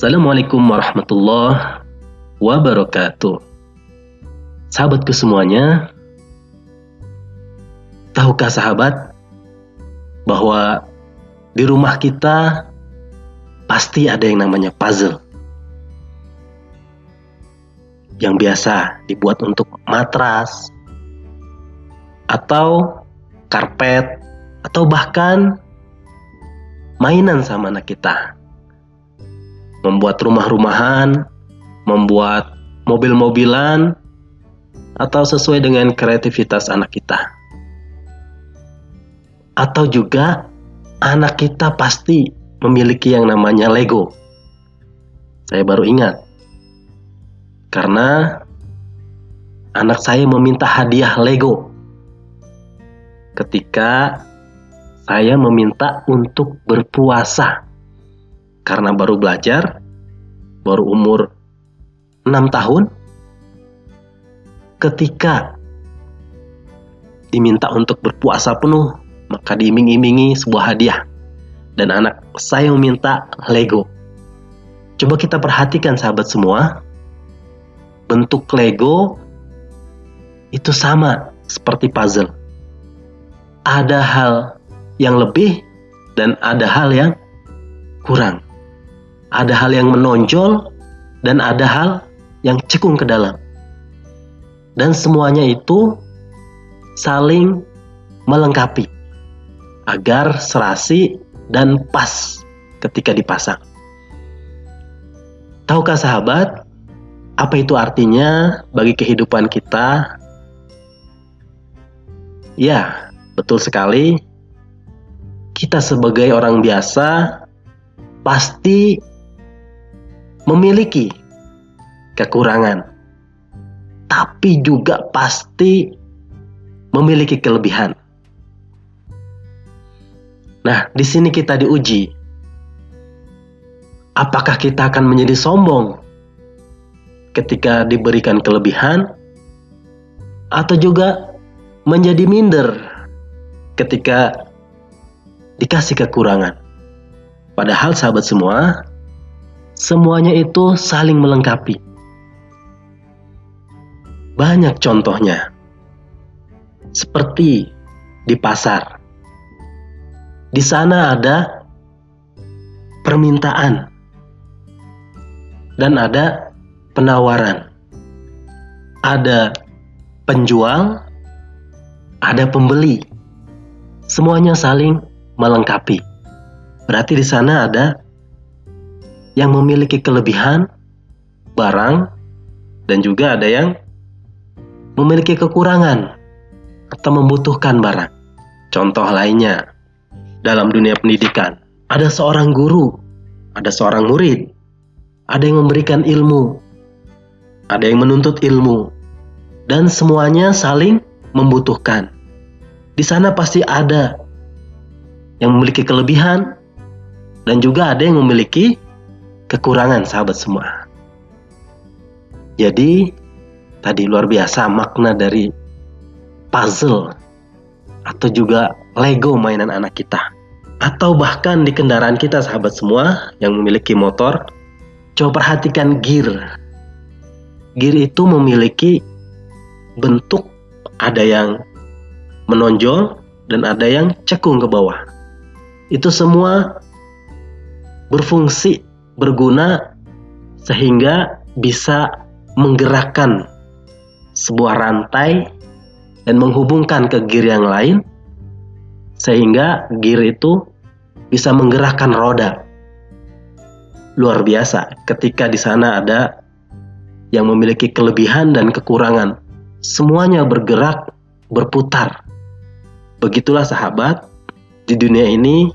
Assalamualaikum warahmatullahi wabarakatuh. Sahabatku semuanya, tahukah sahabat bahwa di rumah kita pasti ada yang namanya puzzle yang biasa dibuat untuk matras atau karpet atau bahkan mainan sama anak kita. Membuat rumah-rumahan, membuat mobil-mobilan, atau sesuai dengan kreativitas anak kita. Atau juga anak kita pasti memiliki yang namanya Lego. Saya baru ingat. Karena anak saya meminta hadiah Lego ketika saya meminta untuk berpuasa karena baru belajar, baru umur 6 tahun. Ketika diminta untuk berpuasa penuh, maka diiming-imingi sebuah hadiah. Dan anak saya meminta Lego. Coba kita perhatikan sahabat semua, bentuk Lego itu sama seperti puzzle. Ada hal yang lebih dan ada hal yang kurang. Ada hal yang menonjol dan ada hal yang cekung ke dalam. Dan semuanya itu saling melengkapi agar serasi dan pas ketika dipasang. Tahukah sahabat, apa itu artinya bagi kehidupan kita? Ya, betul sekali kita sebagai orang biasa pasti memiliki kekurangan, tapi juga pasti memiliki kelebihan. Nah, di sini kita diuji. Apakah kita akan menjadi sombong ketika diberikan kelebihan, atau juga menjadi minder ketika dikasih kekurangan. Padahal sahabat semua, semuanya itu saling melengkapi. Banyak contohnya. Seperti di pasar. Di sana ada permintaan dan ada penawaran. Ada penjual, ada pembeli. Semuanya saling melengkapi. Berarti di sana ada yang memiliki kelebihan barang dan juga ada yang memiliki kekurangan atau membutuhkan barang. Contoh lainnya, dalam dunia pendidikan, ada seorang guru, ada seorang murid, ada yang memberikan ilmu, ada yang menuntut ilmu, dan semuanya saling membutuhkan. Di sana pasti ada yang memiliki kelebihan dan juga ada yang memiliki kekurangan sahabat semua. Jadi tadi luar biasa makna dari puzzle atau juga Lego mainan anak kita. Atau bahkan di kendaraan kita sahabat semua yang memiliki motor coba perhatikan gear. Gear itu memiliki bentuk ada yang menonjol dan ada yang cekung ke bawah. Itu semua berfungsi, berguna sehingga bisa menggerakkan sebuah rantai dan menghubungkan ke gear yang lain sehingga gear itu bisa menggerakkan roda. Luar biasa ketika di sana ada yang memiliki kelebihan dan kekurangan. Semuanya bergerak, berputar. Begitulah sahabat, di dunia ini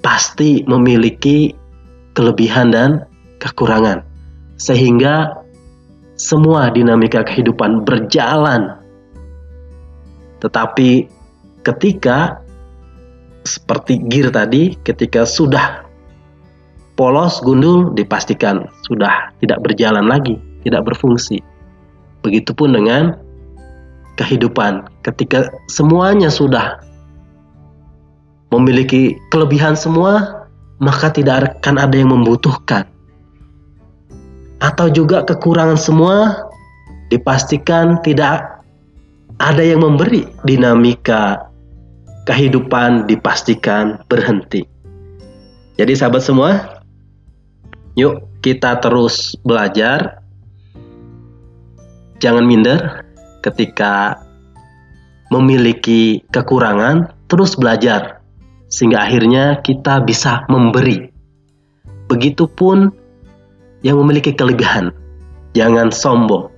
pasti memiliki kelebihan dan kekurangan, sehingga semua dinamika kehidupan berjalan. Tetapi ketika seperti gear tadi, ketika sudah polos gundul, dipastikan sudah tidak berjalan lagi, tidak berfungsi. Begitupun dengan kehidupan, ketika semuanya sudah memiliki kelebihan semua, maka tidak akan ada yang membutuhkan. Atau juga kekurangan semua dipastikan tidak ada yang memberi. Dinamika kehidupan dipastikan berhenti. Jadi sahabat semua, yuk kita terus belajar. Jangan minder ketika memiliki kekurangan, terus belajar sehingga akhirnya kita bisa memberi. Begitupun yang memiliki kelebihan, jangan sombong.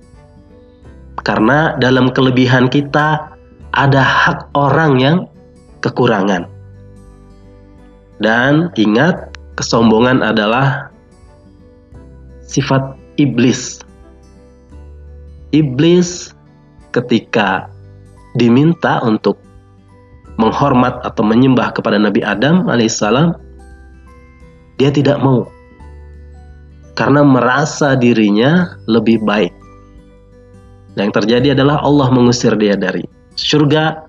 Karena dalam kelebihan kita ada hak orang yang kekurangan. Dan ingat, kesombongan adalah sifat iblis. Iblis ketika diminta untuk menghormat atau menyembah kepada Nabi Adam alaihissalam, dia tidak mau karena merasa dirinya lebih baik. Yang terjadi adalah Allah mengusir dia dari surga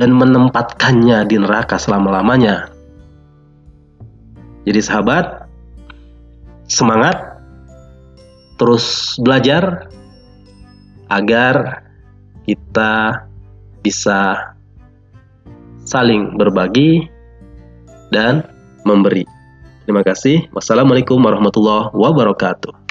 dan menempatkannya di neraka selama-lamanya. Jadi sahabat, semangat terus belajar agar kita bisa saling berbagi dan memberi. Terima kasih. Wassalamualaikum warahmatullahi wabarakatuh.